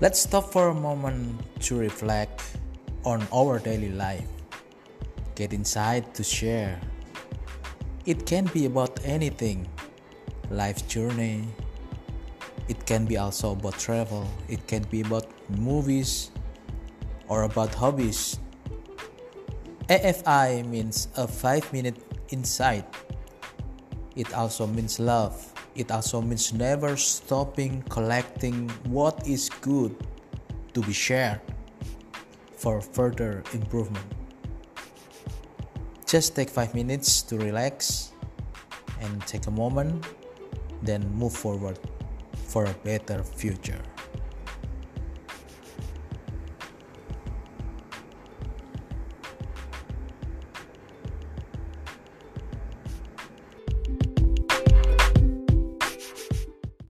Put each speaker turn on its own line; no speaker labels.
Let's stop for a moment to reflect on our daily life. Get inside to share. It can be about anything life journey. It can be also about travel. It can be about movies or about hobbies. AFI means a 5 minute insight. It also means love. It also means never stopping collecting what is good to be shared for further improvement. Just take 5 minutes to relax and take a moment, then move forward for a better future.